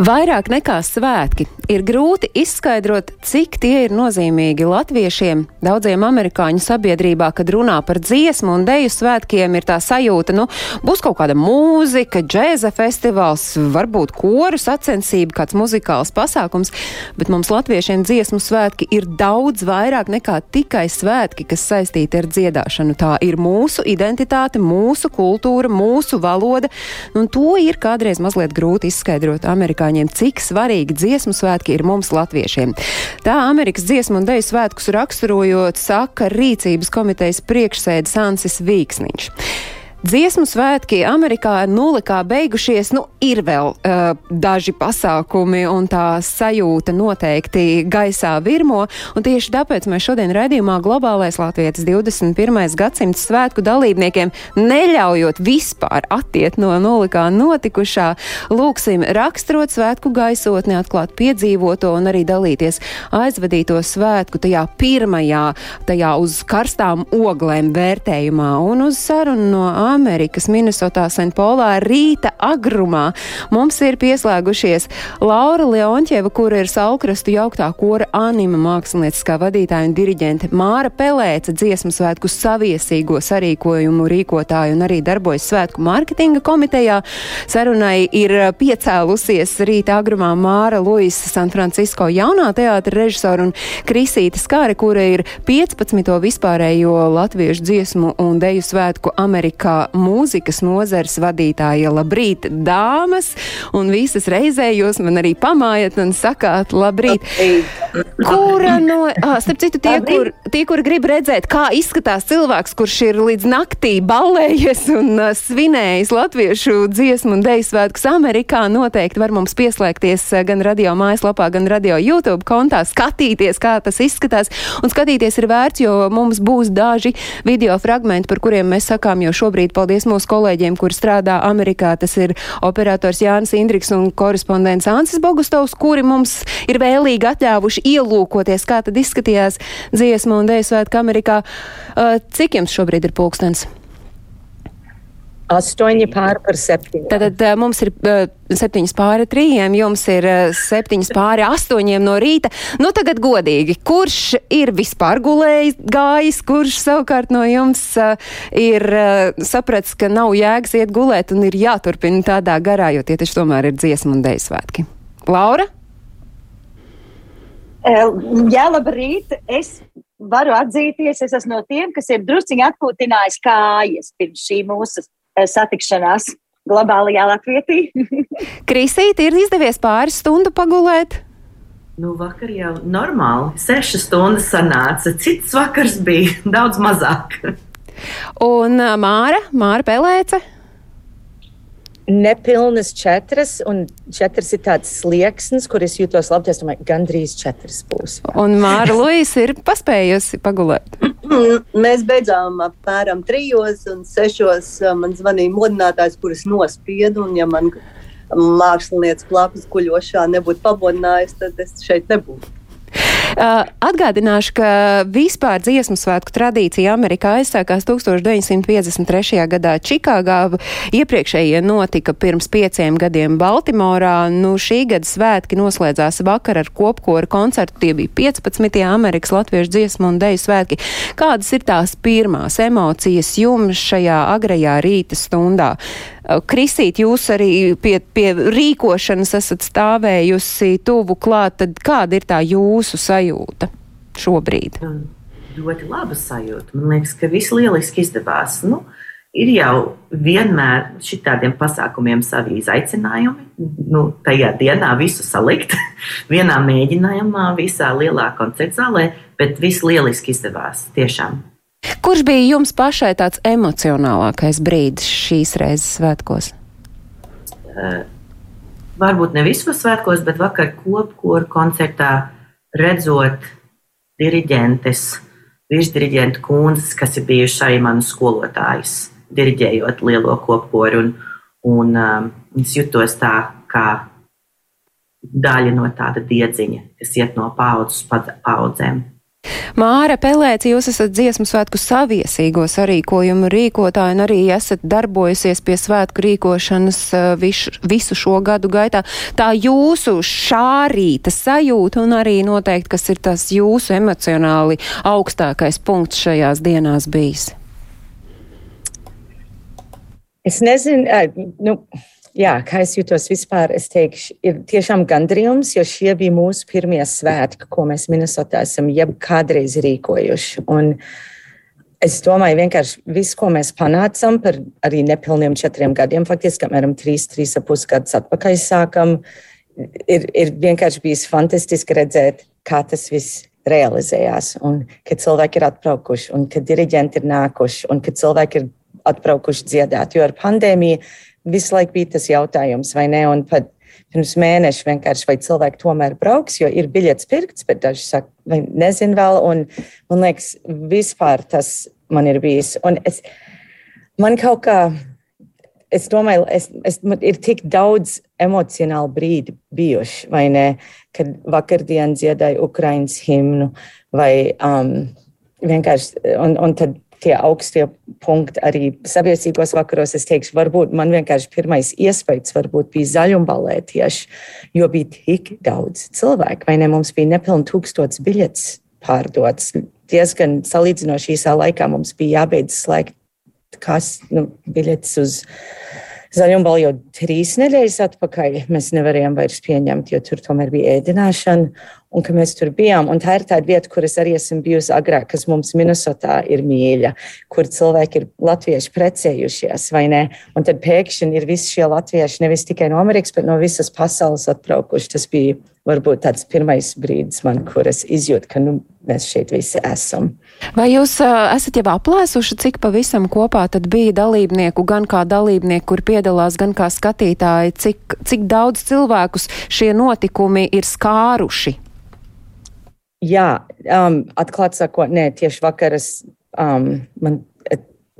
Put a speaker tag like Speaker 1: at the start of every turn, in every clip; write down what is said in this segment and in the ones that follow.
Speaker 1: Vairāk nekā svētki ir grūti izskaidrot, cik tie ir nozīmīgi latviešiem. Daudziem amerikāņu sabiedrībā, kad runā par dziesmu un deju svētkiem, ir tā sajūta, nu, būs kaut kāda mūzika, džēza festivāls, varbūt koru sacensība, kāds muzikāls pasākums, bet mums latviešiem dziesmu svētki ir daudz vairāk nekā tikai svētki, kas saistīti ar dziedāšanu. Tā ir mūsu identitāte, mūsu kultūra, mūsu valoda, un to ir kādreiz mazliet grūti izskaidrot amerikāņiem, cik svarīgi dziesmu svētki ir mums latviešiem. Tā Amerikas dziesmu un deju svētkus raksturojot, saka rīcības komitejas priekšsēdis Ansis Vīksniņš. Dziesmu svētki Amerikā nulikā beigušies, nu ir vēl uh, daži pasākumi un tā sajūta noteikti gaisā virmo, un tieši tāpēc mēs šodien raidījumā Globālais Latvijas 21. gadsimta svētku dalībniekiem, neļaujot vispār attiet no nulikā notikušā, lūksim raksturot svētku gaisotni, atklāt piedzīvoto un arī dalīties aizvadīto svētku tajā pirmajā, tajā uz karstām oglēm vērtējumā un uz sarunu no Amerikas, Minnesotā, Senpolā rīta agrumā. Mums ir pieslēgušies Laura Leontjeva, kura ir Salkrastu jauktā kora anima mākslinieckā vadītāja un diriģente Māra Pelēca, dziesmu svētku saviesīgo sarīkojumu rīkotāja un arī darbojas svētku mārketinga komitejā. Sarunai ir piecēlusies rīta agrumā Māra Luisa San Francisco jaunā teātra režisora un Krisīta Skāre, kura ir 15. vispārējo latviešu dziesmu un deju svētku Amerikā mūzikas nozares vadītāja. Labrīt, dāmas, un visas reizē jūs man arī pamājat un sakāt labrīt. Kura no, ah, starp citu, tie, kur, tie, kur grib redzēt, kā izskatās cilvēks, kurš ir līdz naktī ballējies un uh, svinējis latviešu dziesmu un deju svētkus Amerikā, noteikti var mums pieslēgties gan radio mājaslapā, gan radio YouTube kontā, skatīties, kā tas izskatās. Un skatīties ir vērts, jo mums būs daži video fragmenti, par kuriem mēs sakām jau šobrīd paldies mūsu kolēģiem, kur strādā Amerikā. Tas ir operators Jānis Indriks un korespondents Ansis Bogustovs, kuri mums ir vēlīgi atļāvuši ielūkoties, kā tad izskatījās dziesmu un dēļu svētku Amerikā. Cik jums šobrīd ir pulkstens?
Speaker 2: Astoņi pāri par septiņiem.
Speaker 1: Tātad uh, mums ir uh, septiņas pāri trījiem, jums ir uh, septiņas pāri astoņiem no rīta. Nu tagad godīgi, kurš ir vispār gulējis gājis, kurš savukārt no jums uh, ir sapratis, ka nav jēgas iet gulēt un ir jāturpina tādā garā, jo tie taču tomēr ir dziesmu un deju svētki. Laura?
Speaker 3: Jā, labrīt. Es varu atzīties, es esmu no tiem, kas ir drusciņi atpūtinājis kājas pirms šī mūsu eh, satikšanās globālajā Latvijā.
Speaker 1: Krisīt, ir izdevies pāris stundu pagulēt?
Speaker 4: Nu, vakar jau normāli. Sešas stundas sanāca. Cits vakars bija daudz mazāk.
Speaker 1: Un uh, Māra, Māra Pelēce?
Speaker 2: Nepilnas četras, un četras ir tāds slieksnis, kur es jūtos labi. Es domāju, gandrīz četras būs. jā.
Speaker 1: Un Māra Luisa ir paspējusi pagulēt.
Speaker 5: Mēs beidzām apmēram trijos un sešos. Man zvanīja modinātājs, kurus nospiedu. Un, ja man mākslinieks plakāts guļošā nebūtu pabodinājis, tad es šeit nebūtu.
Speaker 1: Uh, atgādināšu, ka vispār dziesmu svētku tradīcija Amerikā aizsākās 1953. gadā Čikāgā. Iepriekšējie notika pirms pieciem gadiem Baltimorā. Nu, šī gada svētki noslēdzās vakar ar kopkoru koncertu. Tie bija 15. Amerikas Latviešu dziesmu un deju svētki. Kādas ir tās pirmās emocijas jums šajā agrajā rīta stundā? Krisīt, jūs arī pie, pie rīkošanas esat stāvējusi tuvu klāt, tad kāda ir tā jūsu sajūta šobrīd?
Speaker 4: Ļoti laba sajūta. Man liekas, ka viss lieliski izdevās. Nu, ir jau vienmēr šitādiem pasākumiem savi izaicinājumi. Nu, tajā dienā visu salikt vienā mēģinājumā, visā lielā koncerta zālē, bet viss lieliski izdevās. Tiešām.
Speaker 1: Kurš bija jums pašai tāds emocionālākais brīdis šīs reizes svētkos?
Speaker 4: Uh, varbūt ne visos svētkos, bet vakar kopkoru koncertā redzot diriģentes, virsdiriģentu kundzes, kas ir bijušas arī manu skolotājas, diriģējot lielo kopkoru. Un, un um, es jutos tā, kā daļa no tāda diedziņa, kas iet no paudzes paudzēm.
Speaker 1: Māra Pelēci, jūs esat dziesmu svētku saviesīgo sarīkojumu rīkotāji un arī esat darbojusies pie svētku rīkošanas visu, visu šo gadu gaitā. Tā jūsu šā rīta sajūta un arī noteikti, kas ir tas jūsu emocionāli augstākais punkts šajās dienās bijis?
Speaker 2: Es nezinu, nu, jā, kā es jūtos vispār, es teikšu, ir tiešām gandrījums, jo šie bija mūsu pirmie svētki, ko mēs Minnesotā esam jebkādreiz rīkojuši. Un es domāju, vienkārši viss, ko mēs panācām par arī nepilniem četriem gadiem, faktiski apmēram trīs, trīs ap pus gadus atpakaļ sākam, ir, ir vienkārši bijis fantastiski redzēt, kā tas viss realizējās, un kad cilvēki ir atbraukuši, un kad diriģenti ir nākuši, un kad cilvēki ir atbraukuši dziedāt. Jo ar pandēmiju visu laiku bija tas jautājums, vai ne? Un pat pirms mēneša vienkārši vai cilvēki tomēr brauks, jo ir biļets pirkts, bet daži saka, vai nezinu vēl. Un man liekas, vispār tas man ir bijis. Un es, man kaut kā, es domāju, es, es, man ir tik daudz emocionālu brīdi bijuši, vai ne? Kad vakardien dziedāju Ukraiņas himnu vai um, vienkārši, un, un tad tie augstie punkti arī sabiedriskos vakaros. Es teikšu, varbūt man vienkārši pirmais iespējas bija zaļumbalē tieši, jo bija tik daudz cilvēku, vai ne? Mums bija nepilni tūkstots biļets pārdots. Diezgan salīdzinoši īsā laikā mums bija jābeidz slēgt kas, nu, biļetes uz zaļumbalu jau trīs nedēļas atpakaļ. Mēs nevarējām vairs pieņemt, jo tur tomēr bija ēdināšana un ka mēs tur bijām. Un tā ir tā vieta, kur es arī esmu bijusi agrāk, kas mums Minnesotā ir mīļa, kur cilvēki ir latvieši precējušies, vai ne? Un tad pēkšņi ir visi šie latvieši nevis tikai no Amerikas, bet no visas pasaules atbraukuši. Tas bija varbūt tāds pirmais brīdis man, kur es izjūtu, ka nu, mēs šeit visi esam.
Speaker 1: Vai jūs uh, esat jau aplēsuši, cik pavisam kopā tad bija dalībnieku, gan kā dalībnieku, kur piedalās, gan kā skatītāji, cik, cik daudz cilvēkus šie notikumi ir skāruši?
Speaker 2: Jā, um, atklāti sakot, nē, tieši vakar es, um, man,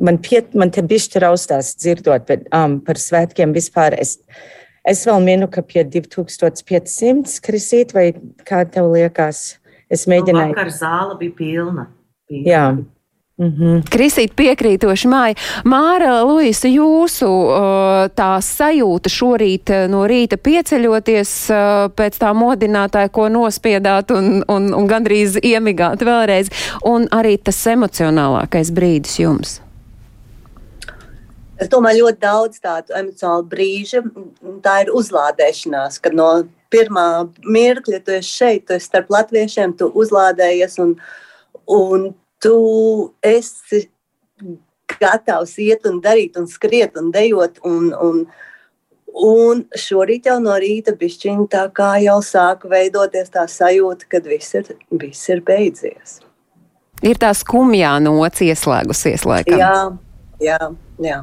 Speaker 2: man, piet, man te bišķi raustās dzirdot, bet um, par svētkiem vispār es, es vēl minu, ka pie 2500 krisīt, vai kā tev liekas? Es mēģināju.
Speaker 4: Nu, vakar zāle bija pilna. pilna.
Speaker 2: Jā. Mm -hmm.
Speaker 1: Krisīt piekrītoši māja. Māra, Luisa, jūsu tā sajūta šorīt no rīta pieceļoties pēc tā modinātāja, ko nospiedāt un, un, un gandrīz iemigāt vēlreiz, un arī tas emocionālākais brīdis jums?
Speaker 5: Es domāju, ļoti daudz tādu emocionālu brīžu. Tā ir uzlādēšanās, kad no pirmā mirkļa tu esi šeit, tu esi starp latviešiem, tu uzlādējies un, un tu esi gatavs iet un darīt, un skriet un dejot. Un, un, un šorīt jau no rīta bišķiņa tā kā jau sāka veidoties tā sajūta, ka viss ir, viss ir beidzies.
Speaker 1: Ir tā skumjā nots ieslēgusies laikam.
Speaker 5: Jā, jā, jā.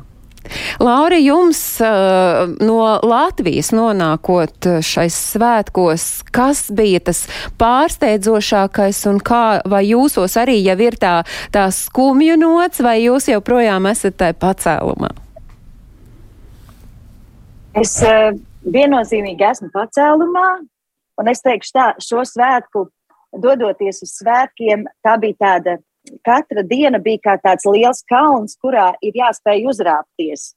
Speaker 1: Lauri, jums uh, no Latvijas nonākot šais svētkos, kas bija tas pārsteidzošākais un kā, vai jūsos arī jau ir tā, tā skumju nots, vai jūs joprojām esat tajā pacēlumā?
Speaker 3: Es uh, viennozīmīgi esmu pacēlumā, un es teikšu tā, šo svētku, dodoties uz svētkiem, tā bija tāda katra diena bija kā tāds liels kalns, kurā ir jāspēj uzrāpties.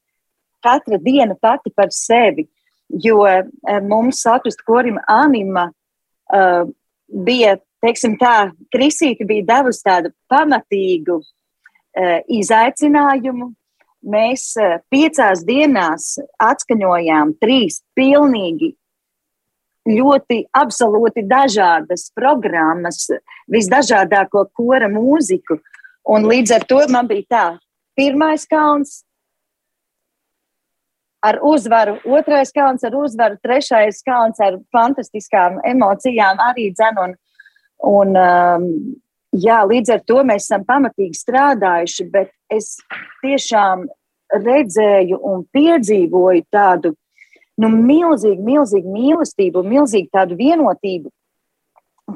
Speaker 3: Katra diena pati par sevi, jo eh, mums Sakrusta korim anima uh, bija, teiksim tā, Krisīti bija devusi tādu pamatīgu uh, izaicinājumu. Mēs uh, piecās dienās atskaņojām trīs pilnīgi ļoti absolūti dažādas programmas, visdažādāko kora mūziku. Un līdz ar to man bija tā, pirmais kauns ar uzvaru, otrais kauns ar uzvaru, trešais kauns ar fantastiskām emocijām arī dzen. Un, un, um, jā, līdz ar to mēs esam pamatīgi strādājuši, bet es tiešām redzēju un piedzīvoju tādu nu, milzīgu, milzīgu mīlestību, milzīgu tādu vienotību,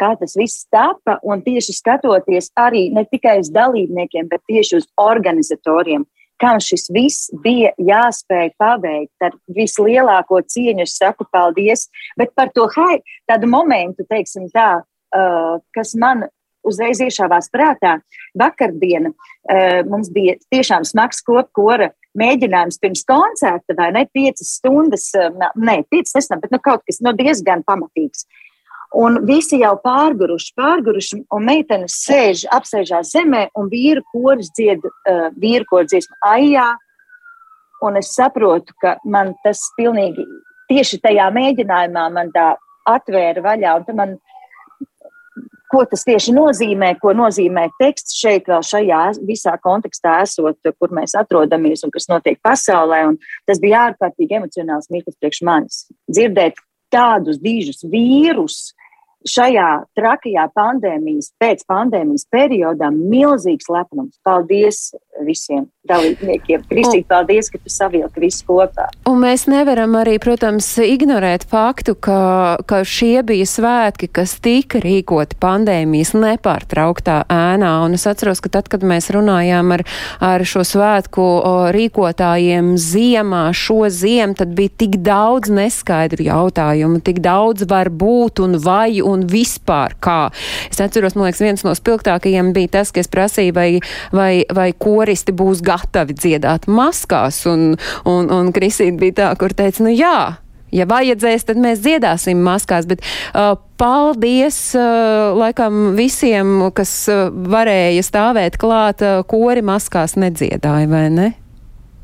Speaker 3: kā tas viss tapa. Un tieši skatoties arī ne tikai uz dalībniekiem, bet tieši uz organizatoriem, kam šis viss bija jāspēj paveikt ar vislielāko cieņu. Es saku paldies, bet par to hai, tādu momentu, teiksim tā, uh, kas man uzreiz iešāvās prātā. Vakardiena uh, mums bija tiešām smags kopkora mēģinājums pirms koncerta, vai ne, piecas stundas, uh, ne, piecas, nesam, bet nu, kaut kas nu, diezgan pamatīgs. Un visi jau pārguruši, pārguruši, un meitenes sēž, apsēžās zemē, un vīru koris dzied, uh, vīru koris dziesmu aijā. Un es saprotu, ka man tas pilnīgi tieši tajā mēģinājumā man tā atvēra vaļā, un man ko tas tieši nozīmē, ko nozīmē teksts šeit, vēl šajā visā kontekstā esot, kur mēs atrodamies un kas notiek pasaulē. Un tas bija ārkārtīgi emocionāls mirklis priekš manis. Dzirdēt tādus dižus vīrus, šajā trakajā pandēmijas, pēc pandēmijas periodā milzīgs lepnums. Paldies visiem dalībniekiem. Kristīgi, paldies, ka tu savilki visu kopā.
Speaker 1: Un mēs nevaram arī, protams, ignorēt faktu, ka, ka šie bija svētki, kas tika rīkoti pandēmijas nepārtrauktā ēnā. Un es atceros, ka tad, kad mēs runājām ar, ar šo svētku rīkotājiem ziemā, šo ziemu, tad bija tik daudz neskaidru jautājumu, tik daudz var būt un vai un vispār kā. Es atceros, man liekas, viens no spilgtākajiem bija tas, ka es prasīju, vai, vai, vai koristi būs gatavi dziedāt maskās, un, un, un Krisīna bija tā, kur teica, nu jā, ja vajadzēs, tad mēs dziedāsim maskās. Bet uh, paldies uh, laikam visiem, kas uh, varēja stāvēt klāt, uh, kori maskās nedziedāja, vai ne,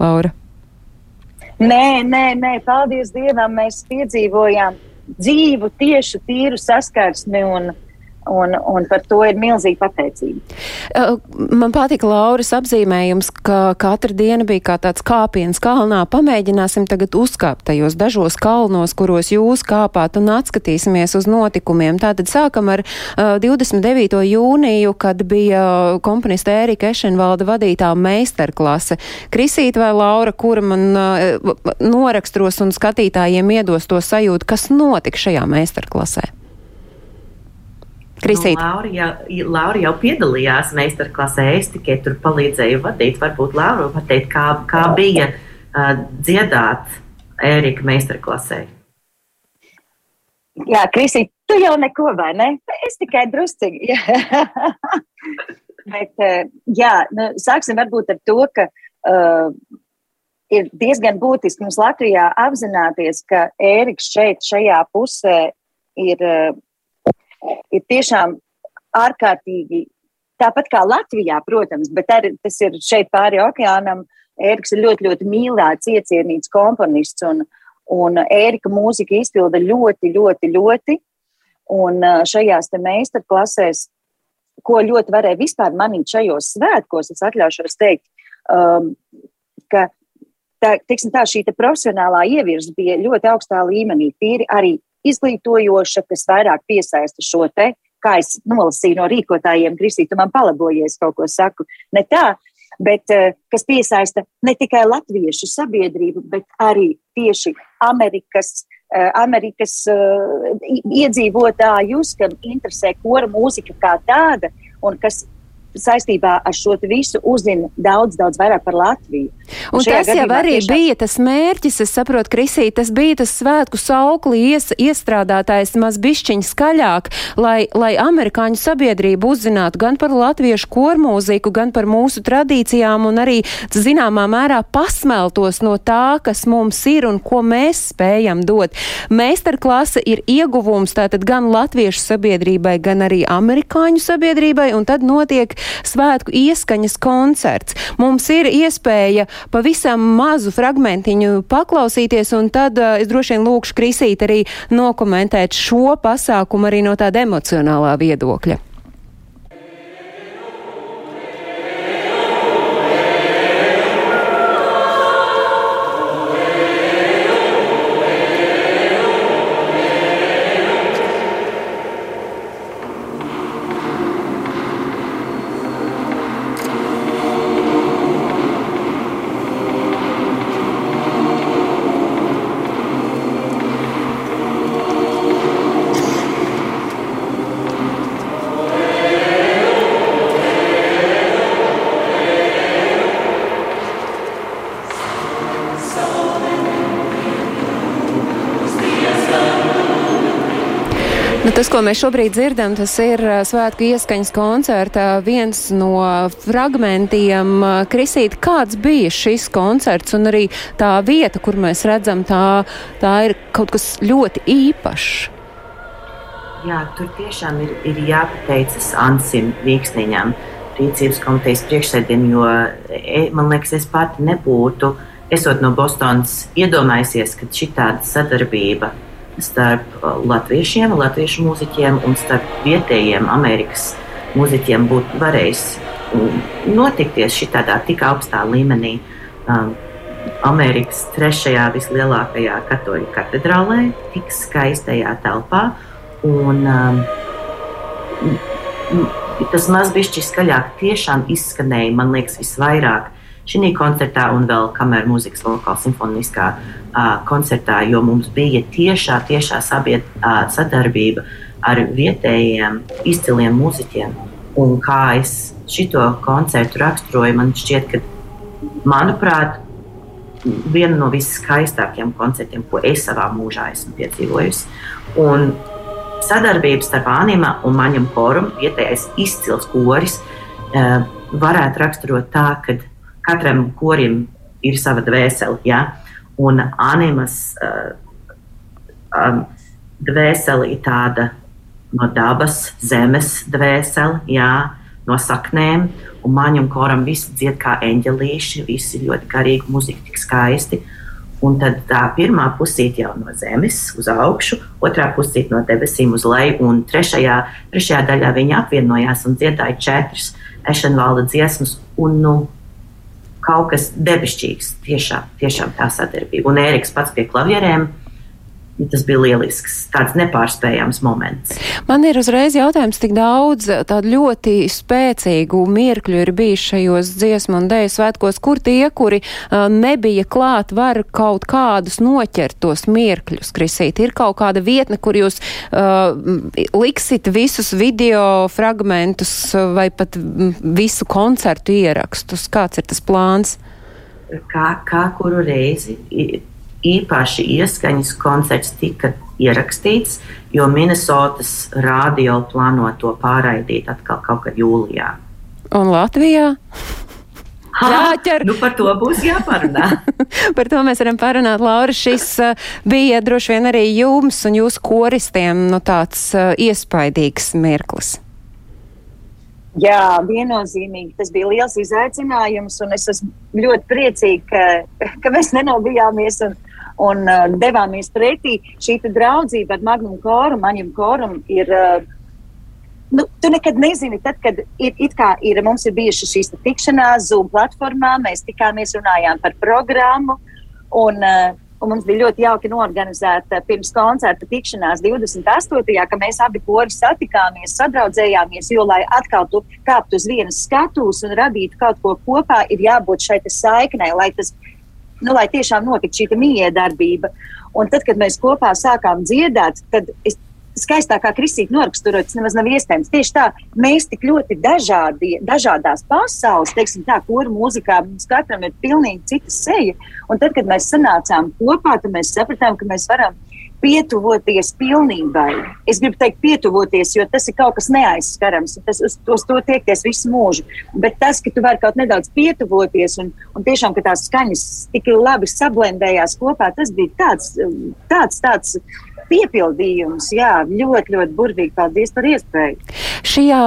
Speaker 1: Laura?
Speaker 3: Nē, nē, nē, paldies Dievam, mēs piedzīvojām dzīvu, tiešu, tīru saskarsmi un, Un, un par to ir milzīga pateicība.
Speaker 1: Man patika Lauras apzīmējums, ka katra diena bija kā tāds kāpiens kalnā. Pamēģināsim tagad uzkāpt tajos dažos kalnos, kuros jūs kāpāt un atskatīsimies uz notikumiem. Tātad sākam ar uh, 29. jūniju, kad bija komponista Ērika Ešenvalda vadītā meistarklase. Krisīt vai Laura, kura man uh, norakstros un skatītājiem iedos to sajūtu, kas notika šajā meistarklasē?
Speaker 4: Krisīt. Nu, Laura, jau, Laura jau piedalījās meistarklasē, es tikai tur palīdzēju vadīt. Varbūt Laura var teikt, kā, kā bija uh, dziedāt Ērika meistarklasē.
Speaker 3: Jā, Krisīt, tu jau neko, vai ne? Es tikai druscīgi. Bet, uh, jā, nu, sāksim varbūt ar to, ka uh, ir diezgan būtiski mums Latvijā apzināties, ka Ēriks šeit, šajā pusē ir uh, ir tiešām ārkārtīgi, tāpat kā Latvijā, protams, bet arī tas ir šeit pāri okeānam. Ēriks ir ļoti, ļoti mīlēts, iecienīts komponists, un, un Ērika mūzika izpilda ļoti, ļoti, ļoti. Un šajās meistarklasēs, ko ļoti varēja vispār manīt šajos svētkos, es atļaušos teikt, um, ka tā, tā šī profesionālā ievirza bija ļoti augstā līmenī, tīri arī izglītojoša, kas vairāk piesaista šo te, kā es nolasīju no rīkotājiem, Kristīna, man palabojies kaut ko saku, ne tā, bet eh, kas piesaista ne tikai latviešu sabiedrību, bet arī tieši Amerikas, eh, Amerikas uh, iedzīvotājus, kam interesē kora mūzika kā tāda un kas saistībā ar šo visu uzzina daudz, daudz vairāk par Latviju.
Speaker 1: Un, un tas jau arī tiešām... bija tas mērķis, es saprotu, Krisī, tas bija tas svētku saukli ies, iestrādātājs maz bišķiņ skaļāk, lai, lai amerikāņu sabiedrību uzzinātu gan par latviešu kormūziku, gan par mūsu tradīcijām un arī zināmā mērā pasmeltos no tā, kas mums ir un ko mēs spējam dot. Meistarklase ir ieguvums tātad gan latviešu sabiedrībai, gan arī amerikāņu sabiedrībai, un tad notiek svētku ieskaņas koncerts. Mums ir iespēja pavisam mazu fragmentiņu paklausīties, un tad uh, es droši vien lūkšu Krisīt arī nokomentēt šo pasākumu arī no tāda emocionālā viedokļa. Nu, tas, ko mēs šobrīd dzirdam, tas ir svētku ieskaņas koncerta viens no fragmentiem. Krisīt, kāds bija šis koncerts un arī tā vieta, kur mēs redzam, tā, tā ir kaut kas ļoti īpašs.
Speaker 4: Jā, tur tiešām ir, ir jāpateicas Ansim Vīksniņam, rīcības komitejas priekšsēdiem, jo e, man liekas, es pati nebūtu, esot no Bostonas, iedomājusies, ka šī tāda sadarbība starp latviešiem, latviešu mūziķiem un starp vietējiem Amerikas mūziķiem būtu varējis notikties šitādā tik augstā līmenī. Um, Amerikas trešajā vislielākajā katoļu katedrālē, tik skaistajā telpā. Un, um, tas mazliet skaļāk tiešām izskanēja, man liekas, visvairāk šī koncertā un vēl kamerā mūzikas lokāla simfoniskā uh, koncertā, jo mums bija tiešā, tiešā sabied, uh, sadarbība ar vietējiem izciliem mūziķiem. Un kā es šo koncertu raksturoju, man šķiet, ka, manuprāt, viena no viskaistākajiem koncertiem, ko es savā mūžā esmu piedzīvojusi. Un sadarbības starp Anima un Maņam Korum, vietējais izcils koris, varētu raksturot tā, ka katram korim ir sava dvēsele. Ja? Un animas uh, um, dvēsele ir tāda no dabas, zemes dvēsele, jā, no saknēm. Un maņam koram visi dzied kā eņģelīši, visi ļoti garīgi, muzika tik skaisti. Un tad tā pirmā pusīte jau no zemes uz augšu, otrā pusīte no debesīm uz leju, un trešajā, trešajā daļā viņi apvienojās un dziedāja četras ešenvalda dziesmas. Un, nu, kaut kas debesšķīgs. Tiešām, tiešām tā sadarbība. Un Ēriks pats pie klavierēm. Tas bija lielisks, tāds nepārspējams moments.
Speaker 1: Man ir uzreiz jautājums, tik daudz tādu ļoti spēcīgu mirkļu ir bijis šajos dziesmu un dēļu svētkos, kur tie, kuri uh, nebija klāt, var kaut kādus noķert tos mirkļus, Krisīt. Ir kaut kāda vietne, kur jūs uh, liksit visus video fragmentus vai pat visu koncertu ierakstus. Kāds ir tas plāns?
Speaker 4: Kā, kā kuru reizi īpaši ieskaņas koncerts tika ierakstīts, jo Minnesotas rādio plāno to pārraidīt atkal kaut kad jūlijā.
Speaker 1: Un Latvijā?
Speaker 4: Jāķer. Nu, par to būs jāparunā.
Speaker 1: par to mēs varam parunāt, Laura. Šis uh, bija droši vien arī jums un jūsu koristiem nu, tāds uh, iespaidīgs mirklis.
Speaker 3: Jā, viennozīmīgi tas bija liels izaicinājums, un es esmu ļoti priecīga, ka, ka mēs nenobijāmies un, un uh, devāmies pretī. Šī draudzība ar Magnum Koru, Maņam Korum ir. Uh, Nu, tu nekad nezini, tad, kad ir, ir, mums ir bijušas šīs tikšanās, Zoom platformā, mēs tikāmies, runājām par programmu. Un, uh, un mums bija ļoti jauki norganizēta pirms koncerta tikšanās 28. ka mēs abi kori satikāmies, sadraudzējāmies, jo, lai atkal tu kāptu uz vienas skatuves un radītu kaut ko kopā, ir jābūt šai saiknei, lai tas nu, lai tiešām notiktu šī miedarbība. Un tad, kad mēs kopā sākām dziedāt, tad es skaistākā kristīte noraksturot, tas nemaz nav iespējams. Tieši tā, mēs tik ļoti dažādi, dažādās pasaules, teiksim tā, kuru mūzikā mums katram ir pilnīgi cita seja. Un tad, kad mēs sanācām kopā, tad mēs sapratām, ka mēs varam pietuvoties pilnībai. Es gribu teikt, pietuvoties, jo tas ir kaut kas neaizskarams. Tas, uz, uz to tiekties visu mūžu. Bet tas, ka tu vari kaut nedaudz pietuvoties un, un tiešām tās skaņas tik labi sablendējās kopā, tas bija tāds, tāds, tāds piepildījums. Jā, ļoti, ļoti burvīgi. Paldies par iespēju.
Speaker 1: Šajā,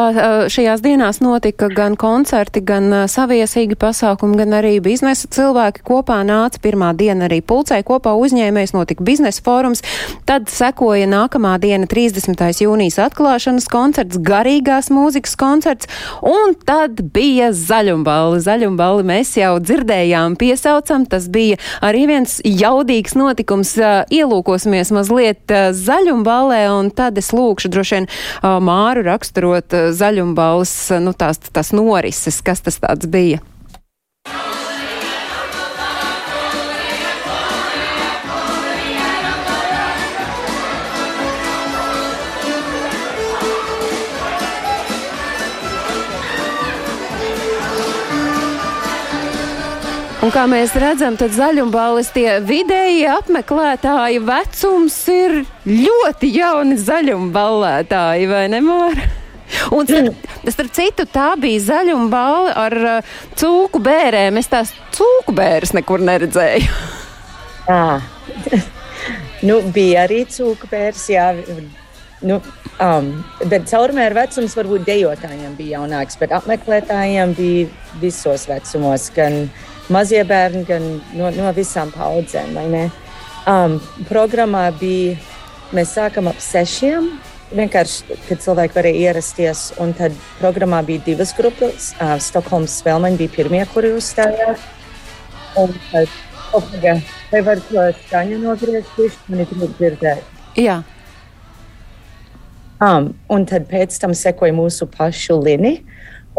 Speaker 1: šajās dienās notika gan koncerti, gan saviesīgi pasākumi, gan arī biznesa cilvēki kopā nāca. Pirmā diena arī pulcēja kopā uzņēmējs, notika biznesa fórums. Tad sekoja nākamā diena, 30. jūnijas atklāšanas koncerts, garīgās mūzikas koncerts, un tad bija zaļumballi. Zaļumballi mēs jau dzirdējām, piesaucam, tas bija arī viens jaudīgs notikums. Ielūkosimies mazliet zaļumballē, un tad es lūkšu droši vien Māru raksturot zaļumballes, nu tās, tās norises, kas tas tāds bija. Un kā mēs redzam, tad zaļumballes tie vidēji apmeklētāji vecums ir ļoti jauni zaļumballētāji, vai ne, Māra? Un, starp citu, tā bija zaļuma balva ar uh, cūku bērēm. Es tās cūku bērus nekur neredzēju.
Speaker 2: À. nu, bija arī cūku bērns, jā. Nu, um, bet caurmēra vecums varbūt dejotājiem bija jaunāks, bet apmeklētājiem bija visos vecumos, gan mazie bērni, gan no, no visām paudzēm. Um, programmā bija, mēs sākam ap sešiem vienkārši, kad cilvēki varēja ierasties, un tad programmā bija divas grupas. Uh, Stokholmas spēlmeņi bija pirmie, kuri uzstājās. Un tad, opaga, vai var to skaņu nogriezt, man ir grūti dzirdēt.
Speaker 1: Jā.
Speaker 2: Um, un tad pēc tam sekoja mūsu pašu lini.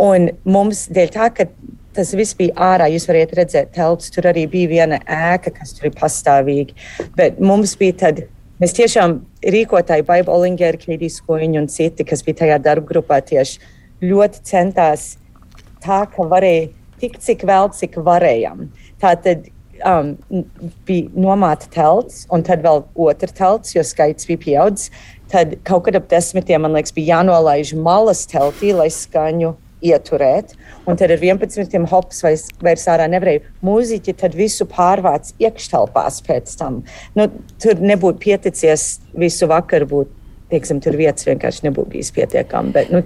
Speaker 2: Un mums dēļ tā, ka tas viss bija ārā, jūs varat redzēt, telts tur arī bija viena ēka, kas tur ir pastāvīgi. Bet mums bija tad Mēs tiešām rīkotāji, Baiba Olingera, Keidijas Koņa un citi, kas bija tajā darba grupā, tieši ļoti centās tā, ka varēja tik cik vēl, cik varējām. Tā tad um, bija nomāta telts, un tad vēl otra telts, jo skaits bija pieaudzis. Tad kaut kad ap desmitiem, man liekas, bija jānolaiž malas teltī, lai skaņu ieturēt. Un tad ar 11 hops vairs, vairs ārā nevarēja. Mūziķi tad visu pārvāc iekštelpās pēc tam. Nu, tur nebūtu pieticies visu vakaru būt. Teiksim, tur vietas vienkārši nebūtu bijis pietiekami. Bet nu,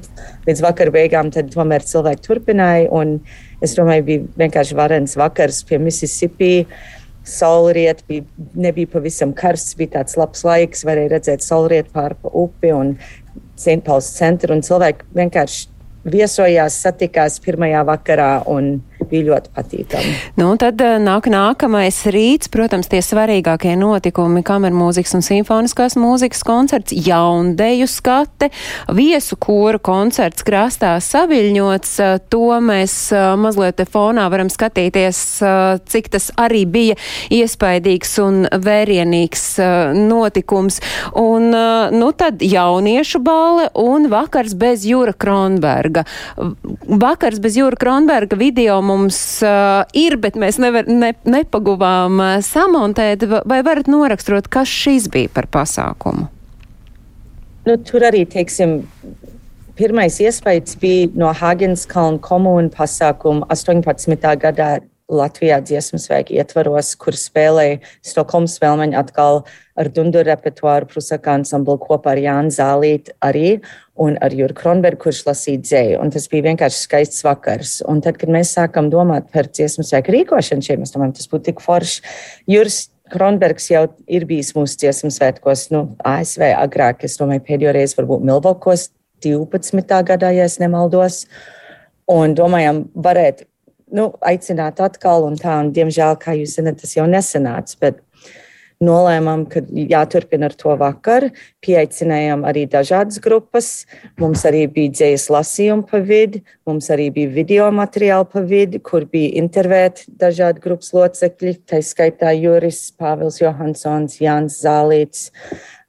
Speaker 2: līdz vakar beigām tomēr cilvēki turpināja. Es domāju, bija vienkārši varens vakars pie Mississippi. Saulriet bija, nebija pavisam karsts, bija tāds labs laiks, varēja redzēt saulrietu pārpa upi un Sēnpils centru. Cilvēki vienkārši viesojās, satikās pirmajā vakarā un bija ļoti patīkami.
Speaker 1: Nu, tad eh, nāk nākamais rīts, protams, tie svarīgākie notikumi - kamermūzikas un simfoniskās mūzikas koncerts, jaundeju skate, viesu kora koncerts krastā saviļņots. Eh, to mēs eh, mazliet fonā varam skatīties, cik tas arī bija iespaidīgs un vērienīgs notikums. Un, nu, tad jauniešu bale un vakars bez Jūra Kronberga. Vakars bez Jūra Kronberga video mums mums uh, ir, bet mēs nevar, ne, nepaguvām uh, samontēt. Vai varat noraksturot, kas šis bija par pasākumu?
Speaker 2: Nu, tur arī, teiksim, pirmais iespējas bija no Hagenskalna komūna pasākuma 18. gadā Latvijā dziesmu svēku ietvaros, kur spēlēja Stokholmas spēlmeņi atkal ar dundu repertuāru Prusaka ansamblu kopā ar Jānu Zālīti arī un ar Juru Kronbergu, kurš lasīja dzēju. Un tas bija vienkārši skaists vakars. Un tad, kad mēs sākam domāt par dziesmu svēku rīkošanu šiem, mēs domājam, tas būtu tik forši. Juris Kronbergs jau ir bijis mūsu dziesmu svētkos, nu, ASV agrāk, es domāju, pēdējo reizi varbūt Milvokos 12. gadā, ja es nemaldos. Un domājam, varētu nu, aicināt atkal un tā. Un, diemžēl, kā jūs zināt, tas jau nesanāca. Bet nolēmām, ka jāturpina ar to vakar. Pieaicinājām arī dažādas grupas. Mums arī bija dzējas lasījumi pa vidu, mums arī bija video materiāli pa vidu, kur bija intervēti dažādi grupas locekļi. Tā skaitā Juris, Pāvils Johansons, Jānis Zālīts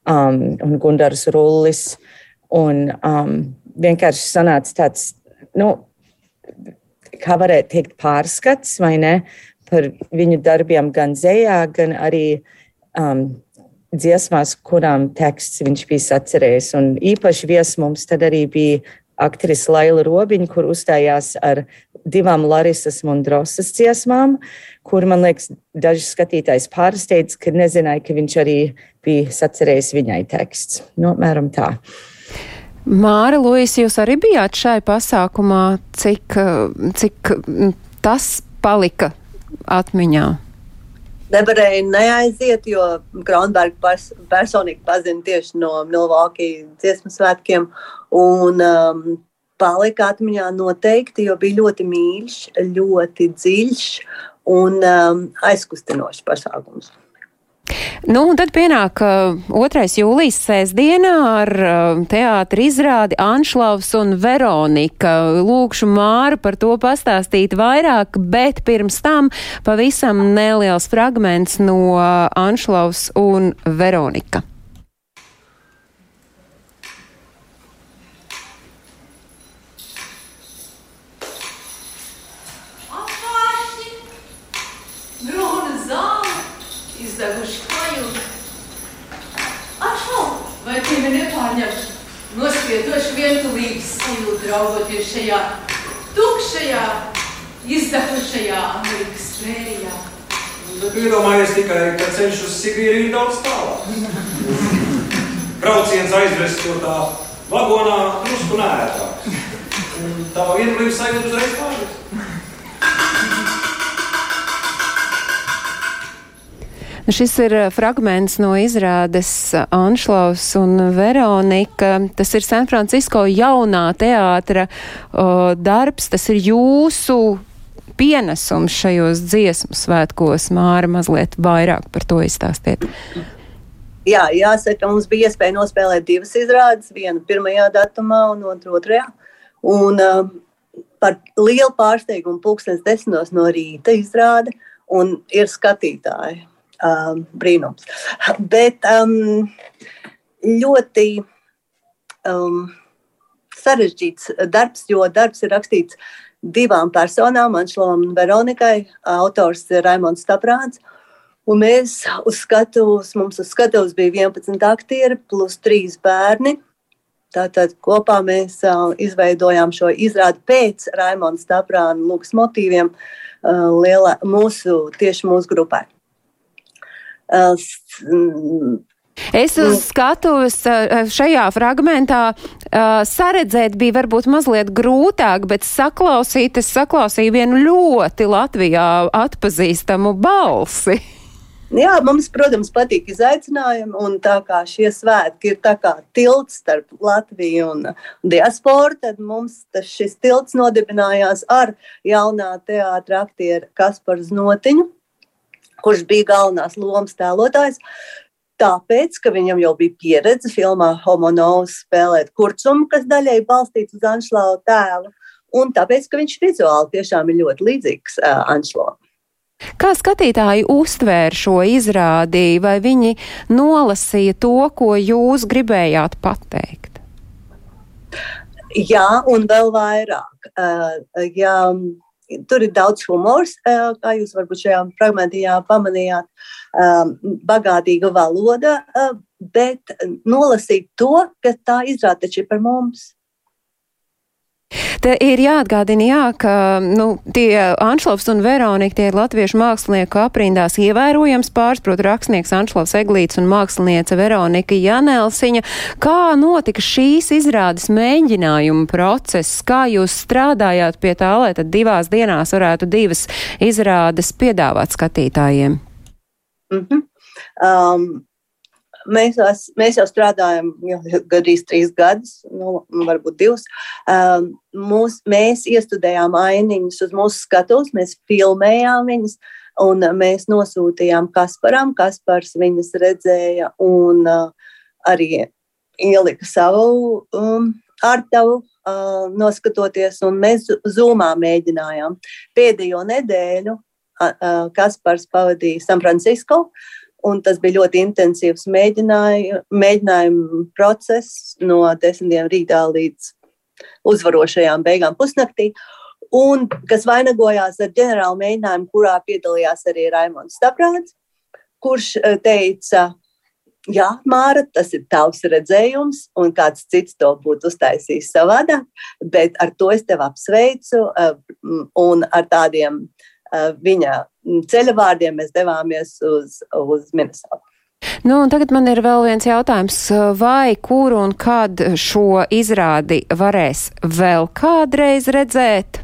Speaker 2: um, un Gundars Rullis. Un um, vienkārši sanāca tāds, nu, kā varētu teikt, pārskats vai ne par viņu darbiem gan zējā, gan arī um, dziesmās, kurām teksts viņš bija sacerējis. Un īpaši viesis mums tad arī bija aktrise Laila Robiņa, kur uzstājās ar divām Larisas Mundrosas dziesmām, kur, man liekas, daži skatītājs pārsteidz, ka nezināja, ka viņš arī bija sacerējis viņai teksts. Nu, mēram tā.
Speaker 1: Māra Luis, jūs arī bijāt šai pasākumā, cik, cik tas palika atmiņā?
Speaker 5: Nevarēja neaiziet, jo Kronberga pers personīgi pazina tieši no Milwaukee dziesmu svētkiem. Un, um, palika atmiņā noteikti, jo bija ļoti mīļš, ļoti dziļš un um, aizkustinošs pasākums.
Speaker 1: Nu, un tad pienāk uh, 2. jūlijas sēsdienā ar uh, teātri izrādi Anšlavs un Veronika. Lūkšu Māru par to pastāstīt vairāk, bet pirms tam pavisam neliels fragments no Anšlavs un Veronika. izdeguši klajumi.
Speaker 6: Ašau, vai tevi nepārņems nospiedoši vientulības sajūta raugoties šajā tukšajā, izdegušajā Amerikas prērijā?
Speaker 7: Iedomājies tikai, ka ceļš uz Sibīriju ir daudz tālāk. Brauciens aizvest to tā vagonā drusku nērtāk. Tā vienbrība sajūta uzreiz
Speaker 1: pārāk. Šis ir eh, fragments no izrādes eh, Anšlaus un Veronika. Tas ir San Francisco jaunā teātra o, darbs. Tas ir jūsu pienesums šajos dziesmu svētkos. Māra mazliet vairāk par to izstāstiet.
Speaker 5: Jā, jāsaka, mums bija iespēja nospēlēt divas izrādes, vienu pirmajā datumā un otru otrajā. Un, uh, par lielu pārsteigumu pulkstens desmitos no rīta izrāda un ir skatītāji um, brīnums. Bet um, ļoti um, sarežģīts darbs, jo darbs ir rakstīts divām personām, Anšlovam un Veronikai. Autors ir Raimons Staprāns. Un mēs uz skatuves, mums uz skatuves bija 11 aktieri plus 3 bērni. Tātad kopā mēs uh, izveidojām šo izrādi pēc Raimonda Staprāna lūgas motīviem uh, liela, mūsu, tieši mūsu grupai.
Speaker 1: Es uz skatuves šajā fragmentā saredzēt bija varbūt mazliet grūtāk, bet saklausīt, es saklausīju vienu ļoti Latvijā atpazīstamu balsi.
Speaker 5: Jā, mums, protams, patīk izaicinājumi, un tā kā šie svētki ir tā kā tilts starp Latviju un diasporu, tad mums šis tilts nodibinājās ar jaunā teātra aktieru Kasparu Znotiņu, kurš bija galvenās lomas tēlotājs. Tāpēc, ka viņam jau bija pieredze filmā Homonovs spēlēt kurcumu, kas daļai balstīts uz Anšlāva tēlu, un tāpēc, ka viņš vizuāli tiešām ir ļoti līdzīgs uh, Anšlāvam.
Speaker 1: Kā skatītāji uztvēra šo izrādi, vai viņi nolasīja to, ko jūs gribējāt pateikt?
Speaker 5: Jā, un vēl vairāk. Uh, ja Tur ir daudz humors, kā jūs varbūt šajā fragmentā pamanījāt, bagātīga valoda, bet nolasīt to, ka tā izrāda taču par mums.
Speaker 1: Te ir jāatgādina, jā, ka nu, tie Anšlovs un Veronika, tie ir latviešu mākslinieku aprindās ievērojams pāris, proti rakstnieks Anšlovs Eglīts un māksliniece Veronika Janelsiņa. Kā notika šīs izrādes mēģinājuma process? Kā jūs strādājāt pie tā, lai tad divās dienās varētu divas izrādes piedāvāt skatītājiem?
Speaker 5: Mm -hmm. um, Mēs, mēs jau strādājam gandrīz trīs gadus, nu, varbūt divus. Um, mūs, mēs iestudējām ainiņus uz mūsu skatuves, mēs filmējām viņus, un mēs nosūtījām Kasparam. Kaspars viņas redzēja un uh, arī ielika savu um, artavu. Uh, noskatoties, un mēs zūmā mēģinājām. Pēdējo nedēļu Kaspars pavadīja San Francisco, Un tas bija ļoti intensīvs mēģinājumu, process no desmitiem rītā līdz uzvarošajām beigām pusnaktī. Un kas vainagojās ar ģenerālu mēģinājumu, kurā piedalījās arī Raimons Staprāts, kurš eh, teica, jā, Māra, tas ir tavs redzējums, un kāds cits to būtu uztaisījis savādāk, bet ar to es tevi apsveicu eh, un ar tādiem eh, viņa ceļa vārdiem mēs devāmies uz, uz Minnesotu.
Speaker 1: Nu, tagad man ir vēl viens jautājums. Vai, kur un kad šo izrādi varēs vēl kādreiz redzēt?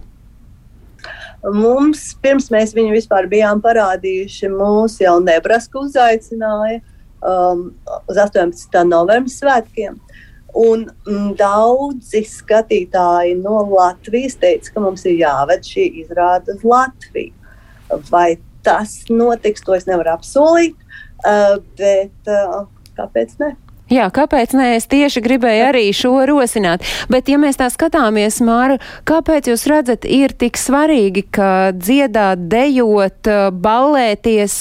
Speaker 5: Mums, pirms mēs viņu vispār bijām parādījuši, mūs jau Nebraska uzaicināja um, uz 18. novembra svētkiem. Un mm, daudzi skatītāji no Latvijas teica, ka mums ir jāved šī izrāde uz Latviju. Vai tas notiks, to es nevaru apsolīt, uh, bet uh, kāpēc ne?
Speaker 1: Jā, kāpēc nē, es tieši gribēju arī šo rosināt. Bet, ja mēs tā skatāmies, Māra, kāpēc jūs redzat, ir tik svarīgi, ka dziedāt, dejot, uh, ballēties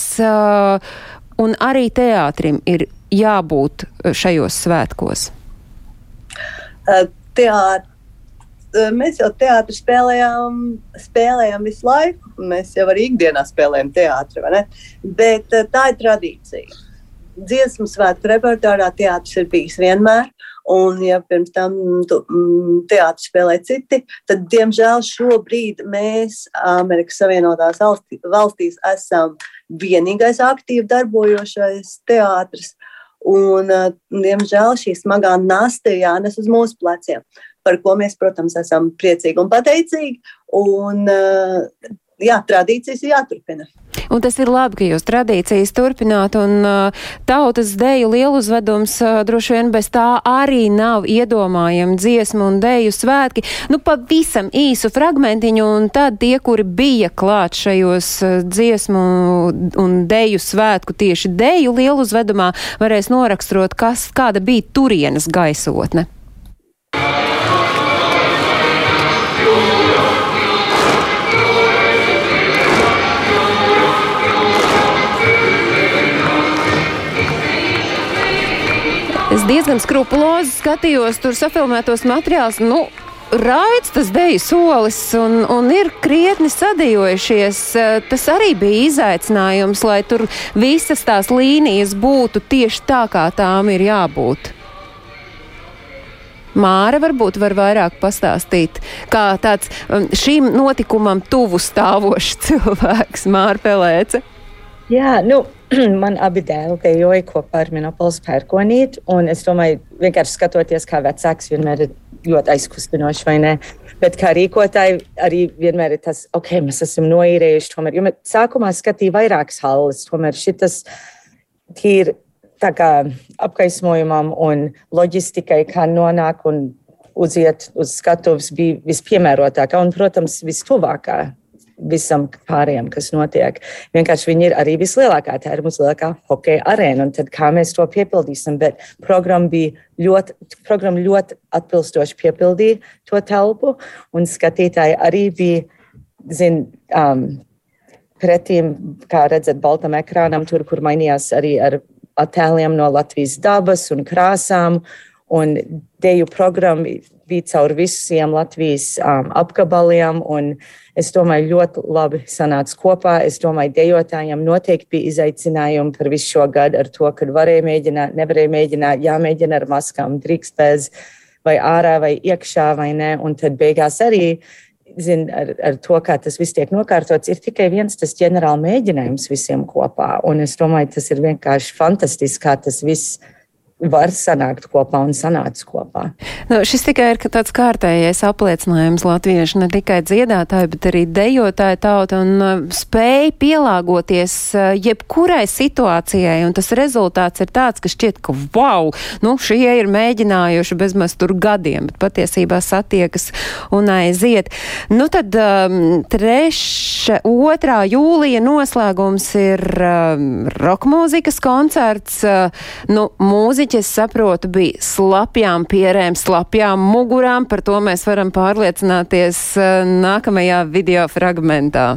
Speaker 1: un arī teātrim ir jābūt šajos svētkos?
Speaker 5: Teātris Eh, mēs jau teātrī spēlējām, spēlējām visu laiku. Mēs jau arī ikdienā spēlējam teātrī, bet eh, tā ir tradīcija. dziesmu svētku repertuārā teātris ir bijis vienmēr. Un, ja pirms tam mm, teātris spēlē citi, tad, diemžēl, šobrīd mēs Amerikas Savienotās valstīs esam vienīgais aktīvi darbojošais teātris. Un, diemžēl, šī smagā nasta jānes uz mūsu pleciem, par ko mēs, protams, esam priecīgi un pateicīgi. Un, jā, tradīcijas ir jāturpina.
Speaker 1: Un tas ir labi, ka jūs tradīcijas turpināt, un tautas deju lielu uzvedums uh, droši vien bez tā arī nav iedomājami dziesmu un deju svētki. Nu, pavisam īsu fragmentiņu, un tad tie, kuri bija klāt šajos dziesmu un deju svētku tieši deju lielu uzvedumā, varēs noraksturot, kas, kāda bija turienes gaisotne. Diezgan skrupulozi skatījos tur safilmētos materiālus. Nu, Raids tas deju solis un, un ir krietni sadējojušies. Tas arī bija izaicinājums, lai tur visas tās līnijas būtu tieši tā, kā tām ir jābūt. Māra varbūt var vairāk pastāstīt, kā tāds um, šim notikumam tuvu stāvošs cilvēks, Māra Pelēce.
Speaker 2: Jā, nu, man abi dēli dejoja kopā ar Minopols pērkonīti, un es domāju, vienkārši skatoties, kā vecāks vienmēr ir ļoti aizkustinoši, vai ne? Bet kā rīkotāji arī vienmēr ir tas, ok, mēs esam noīrējuši tomēr, jo mēs sākumā skatīja vairākas halles, tomēr tā kā apgaismojumam un loģistikai, kā nonāk un uziet uz skatuves bija vispiemērotākā un, protams, vistuvākā visam pārējiem, kas notiek. Vienkārši viņi ir arī vislielākā, tā ir mūsu lielākā hokeja arēna, un tad kā mēs to piepildīsim, bet programma bija ļoti, programma ļoti atbilstoši piepildīja to telpu, un skatītāji arī bija, zin, um, pretīm, kā redzat, baltam ekrānam, tur, kur mainījās arī ar attēliem no Latvijas dabas un krāsām, un deju programma bija caur visiem Latvijas um, apgabaliem. Es domāju, ļoti labi sanāca kopā. Es domāju, dejotājiem noteikti bija izaicinājumi par visu šo gadu ar to, kad varēja mēģināt, nevarēja mēģināt, jāmēģina ar maskām, drīkst bez vai ārā vai iekšā vai nē. Un tad beigās arī. Zin, ar, ar to, kā tas viss tiek nokārtots, ir tikai viens tas ģenerāla mēģinājums visiem kopā. Un es domāju, tas ir vienkārši fantastiski, kā tas viss var sanākt kopā un sanāca kopā.
Speaker 1: Nu, šis tikai ir tāds kārtējais apliecinājums latviešu ne tikai dziedātāji, bet arī dejotāji tauta un uh, spēja pielāgoties uh, jebkurai situācijai, un tas rezultāts ir tāds, ka šķiet, ka wow, nu šie ir mēģinājuši bezmaz tur gadiem, bet patiesībā satiekas un aiziet. Nu tad um, treša, otrā jūlija noslēgums ir um, rokmūzikas koncerts, uh, nu, mūzika Mūziķi, es saprotu, bija slapjām pierēm, slapjām mugurām. Par to mēs varam pārliecināties eh, nākamajā video fragmentā.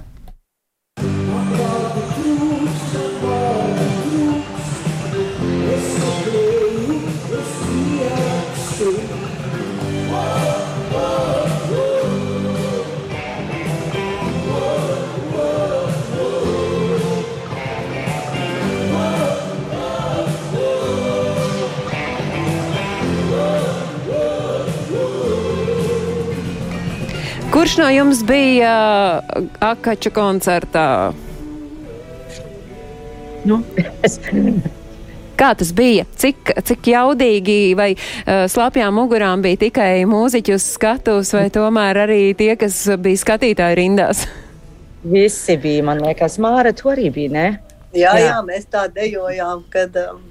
Speaker 1: Kurš no jums bija uh, Akača koncertā? Nu. Kā tas bija? Cik, cik jaudīgi vai uh, slapjām mugurām bija tikai mūziķi uz skatuves, vai tomēr arī tie, kas bija skatītāji rindās?
Speaker 2: Visi bija, man liekas, Māra, tu arī bija, ne?
Speaker 5: Jā, jā, jā mēs tā dejojām, kad um,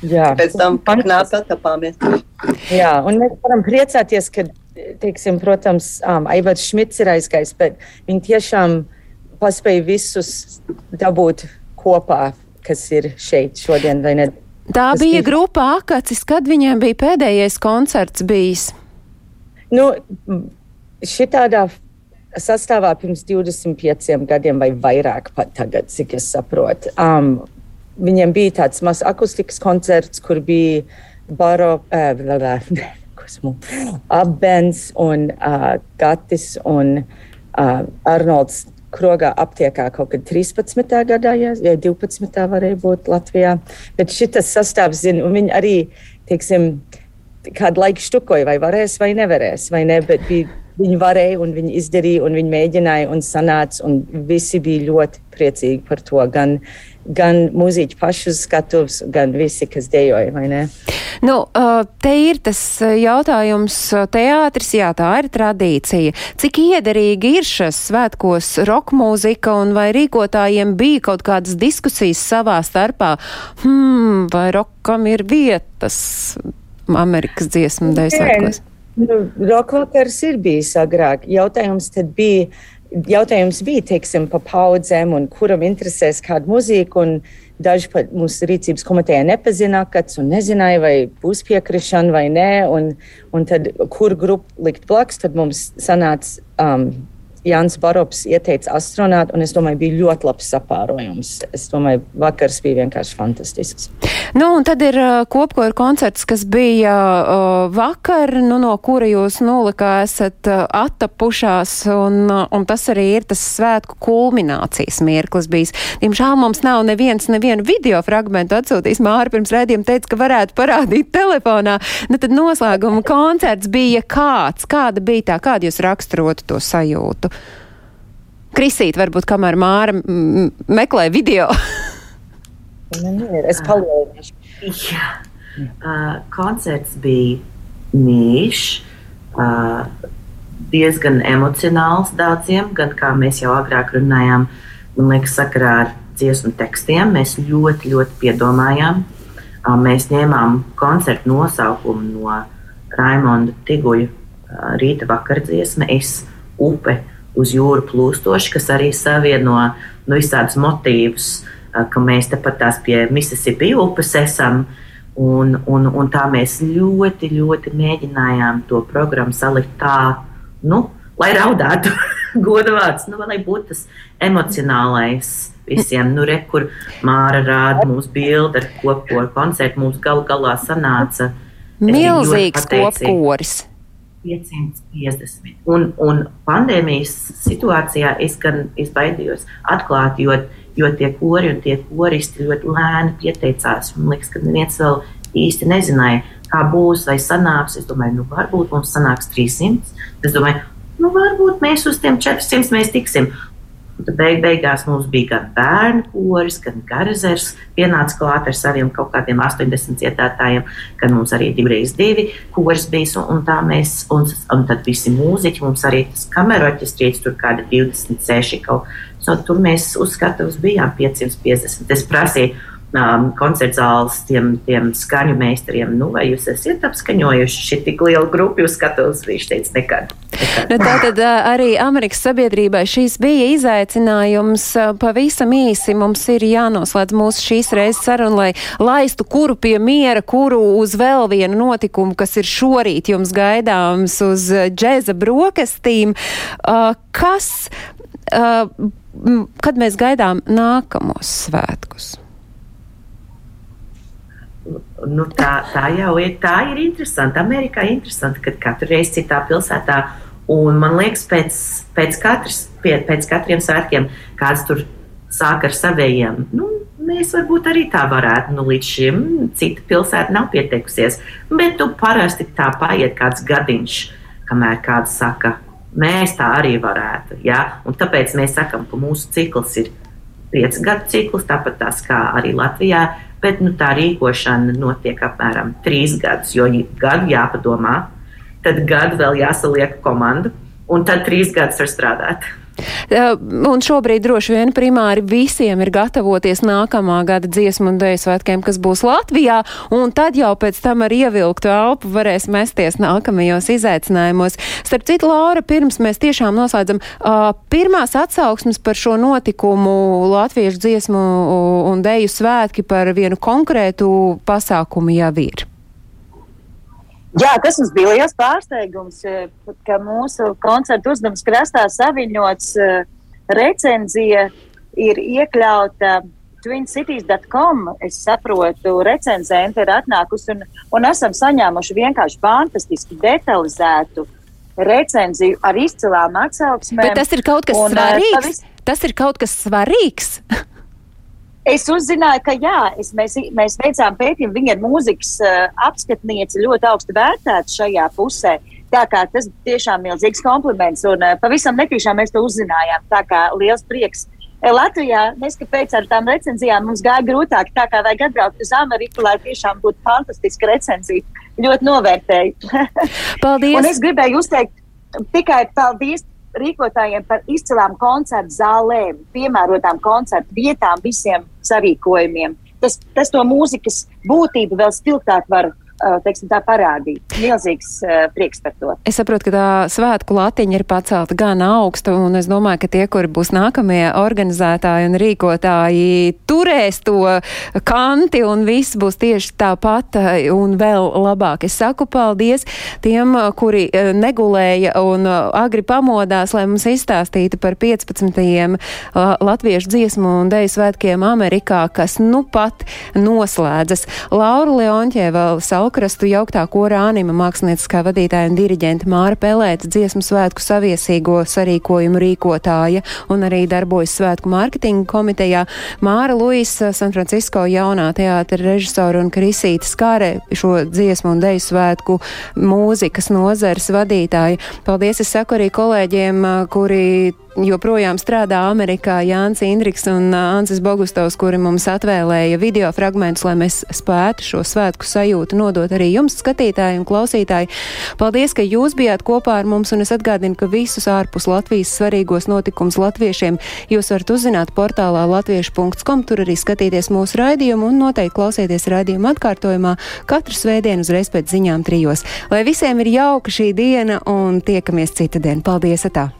Speaker 5: jā. pēc tam paknāp atkāpāmies.
Speaker 2: Jā, un mēs varam priecāties, ka teiksim, protams, um, Aivars Šmits ir aizgājis, bet viņi tiešām paspēja visus dabūt kopā, kas ir šeit šodien.
Speaker 1: Tā Tas bija grupa Akacis, kad viņiem bija pēdējais koncerts bijis.
Speaker 2: Nu, šitādā sastāvā pirms 25 gadiem vai vairāk pat tagad, cik es saprotu. Um, viņiem bija tāds mazs akustikas koncerts, kur bija baro, uh, esmu Abens un uh, Gatis un uh, Arnolds krogā aptiekā kaut kad 13. gadā, ja, ja 12. varēja būt Latvijā. Bet šis sastāvs, zina, un viņi arī, teiksim, kādu laiku štukoja, vai varēs vai nevarēs, vai ne, bet bija, viņi varēja un viņi izdarīja un viņi mēģināja un sanāca, un visi bija ļoti priecīgi par to, gan, gan mūziķi paši uz skatuves, gan visi, kas dejoja, vai ne?
Speaker 1: Nu, te ir tas jautājums teātris, jā, tā ir tradīcija. Cik iederīgi ir šis svētkos roka mūzika un vai rīkotājiem bija kaut kādas diskusijas savā starpā? Hmm, vai rokam ir vietas Amerikas dziesmu dēļ svētkos?
Speaker 2: Nu, Rokvakars ir bijis agrāk. Jautājums tad bija, jautājums bija, teiksim, pa paudzēm un kuram interesēs kāda muzika. Un daži pat mūsu rīcības komitejā nepazina un nezināja, vai būs piekrišana vai nē. Un, un tad, kur grupu likt blakus, tad mums sanāca um, Jānis Barops ieteica astronautu, un es domāju, bija ļoti labs sapārojums. Es domāju, vakars bija vienkārši fantastisks.
Speaker 1: Nu, un tad ir kopkoru koncerts, kas bija uh, vakar, nu, no kura jūs nolikā esat uh, attapušās, un, uh, un tas arī ir tas svētku kulminācijas mirklis bijis. Diemžēl mums nav neviens, nevienu video fragmentu atsūtījis. Māra pirms rēdījuma teica, ka varētu parādīt telefonā. Nu, tad noslēguma koncerts bija kāds? Kāda bija tā? Kādu jūs raksturotu to sajūtu? Krisīt, varbūt kamēr Māra meklē video.
Speaker 2: es palielināšu.
Speaker 4: Jā. Uh, koncerts bija mīļš, uh, diezgan emocionāls daudziem, gan kā mēs jau agrāk runājām, man liekas, sakarā ar dziesmu tekstiem. Mēs ļoti, ļoti piedomājām. Uh, mēs ņēmām koncertu nosaukumu no Raimonda Tiguļa uh, rīta vakardziesma Es upe uz jūru plūstoši, kas arī savieno nu, visādus motīvus, ka mēs tepat tās pie Mississippi upes esam. Un, un, un tā mēs ļoti, ļoti mēģinājām to programmu salikt tā, nu, lai raudātu, godu vārds, nu, lai būtu tas emocionālais visiem. Nu, re, kur Māra rāda mums bildi ar kopkoru koncertu, mums galu galā sanāca.
Speaker 1: Milzīgs kopkoris.
Speaker 4: 550. Un, un pandēmijas situācijā es gan es baidījos atklāt, jo, jo tie kori un tie koristi ļoti lēni pieteicās. Man liekas, ka neviens vēl īsti nezināja, kā būs vai sanāks. Es domāju, nu, varbūt mums sanāks 300. Es domāju, nu, varbūt mēs uz tiem 400 mēs tiksim. Tad beig, beigās mums bija gan bērnu koris, gan garazers. Pienāca klāt ar saviem kaut kādiem 80 dziedātājiem, gan mums arī divreiz divi koris bija. Un, un, mēs, un, un tad visi mūziķi, mums arī tas kameru orķestrīts, tur kādi 26 kaut. So, tur mēs uzskatām, bijām 550. Es prasīju, um, koncerta zāles tiem, tiem skaņu meistariem, nu, vai jūs esat apskaņojuši šī tik liela grupa, jūs skatos, viņš teica, nekad. nekad.
Speaker 1: Nu, tātad arī Amerikas sabiedrībai šīs bija izaicinājums. Pavisam īsi mums ir jānoslēdz mūsu šīs reizes saruna, lai laistu kuru pie miera, kuru uz vēl vienu notikumu, kas ir šorīt jums gaidāms uz džēza brokastīm. Uh, kas, uh, kad mēs gaidām nākamos svētkus?
Speaker 4: Nu, tā, tā jau ir. Tā ir interesanti. Amerikā ir interesanti, ka katru reizi citā pilsētā. Un man liekas, pēc, pēc, katras, pie, pēc katriem svētkiem kāds tur sāk ar saviem. Nu, mēs varbūt arī tā varētu. Nu, līdz šim cita pilsēta nav pieteikusies. Bet nu, parasti tā paiet kāds gadiņš, kamēr kāds saka, mēs tā arī varētu. Ja? Un tāpēc mēs sakām, ka mūsu cikls ir piecu gadu cikls, tāpat tās kā arī Latvijā bet nu, tā rīkošana notiek apmēram trīs gadus, jo gadu jāpadomā, tad gadu vēl jāsaliek komanda, un tad trīs gadus var strādāt.
Speaker 1: Un šobrīd droši vien primāri visiem ir gatavoties nākamā gada dziesmu un dēļu svētkiem, kas būs Latvijā, un tad jau pēc tam ar ievilktu elpu varēs mesties nākamajos izaicinājumos. Starp citu, Laura, pirms mēs tiešām noslēdzam, pirmās atsauksmes par šo notikumu Latviešu dziesmu un dēļu svētki par vienu konkrētu pasākumu jau ir.
Speaker 3: Jā, tas mums bija liels pārsteigums, eh, ka mūsu koncerta uzdevums krastā saviņots eh, recenzija ir iekļauta twincities.com. Es saprotu, recenzente ir atnākusi un, un esam saņēmuši vienkārši fantastiski detalizētu recenziju ar izcilām atsauksmēm.
Speaker 1: Bet tas ir kaut kas
Speaker 3: un, eh,
Speaker 1: svarīgs.
Speaker 3: pavis-
Speaker 1: Tas ir kaut kas svarīgs.
Speaker 3: Es uzzināju, ka jā, es, mēs, mēs veicām pētījumu. Viņa ir mūzikas uh, apskatniece, ļoti augstu vērtēta šajā pusē. Tā kā tas tiešām ir milzīgs kompliments. Un uh, pavisam netīšām mēs to uzzinājām. Tā kā liels prieks. Eh, Latvijā, neskapēc ar tām recenzijām, mums gāja grūtāk. Tā kā vajag atbraukt uz Ameriku, lai tiešām būtu fantastiska recenzija. Ļoti novērtēju.
Speaker 1: Paldies!
Speaker 3: Un es gribēju uzteikt tikai paldies rīkotājiem par izcilām koncertu zālēm, piemērotām koncertu vietām, visiem sarīkojumiem. Tas, tas to mūzikas būtību vēl spilgtāk var teiksim, tā parādīt. Milzīgs uh, prieks par to.
Speaker 1: Es saprotu, ka tā svētku latiņa ir pacelta gan augstu, un es domāju, ka tie, kuri būs nākamie organizētāji un rīkotāji, turēs to kanti, un viss būs tieši tāpat eh, un vēl labāk. Es saku paldies tiem, eh, kuri eh, negulēja un agri pamodās, lai mums izstāstītu par 15. latviešu dziesmu un deju svētkiem Amerikā, kas nu pat noslēdzas. Laura Leonķēva, Salkrastu jauktā kora anima mākslinieckā vadītāja un diriģenta Māra Pelēta, dziesmu svētku saviesīgo sarīkojumu rīkotāja un arī darbojas svētku mārketinga komitejā. Māra Luisa, San Francisco jaunā teātra režisora un Krisīta Skāre, šo dziesmu un deju svētku mūzikas nozares vadītāja. Paldies, es saku arī kolēģiem, kuri joprojām strādā Amerikā Jānis Indriks un Ansis Bogustovs, kuri mums atvēlēja video fragmentus, lai mēs spētu šo svētku sajūtu nodot arī jums, skatītāji un klausītāji. Paldies, ka jūs bijāt kopā ar mums, un es atgādinu, ka visus ārpus Latvijas svarīgos notikumus latviešiem jūs varat uzzināt portālā latviešu.com, tur arī skatīties mūsu raidījumu un noteikti klausieties raidījumu atkārtojumā katru svētdienu uzreiz pēc ziņām trijos. Lai visiem ir jauka šī diena un tiekamies cita diena. Paldies! Atā.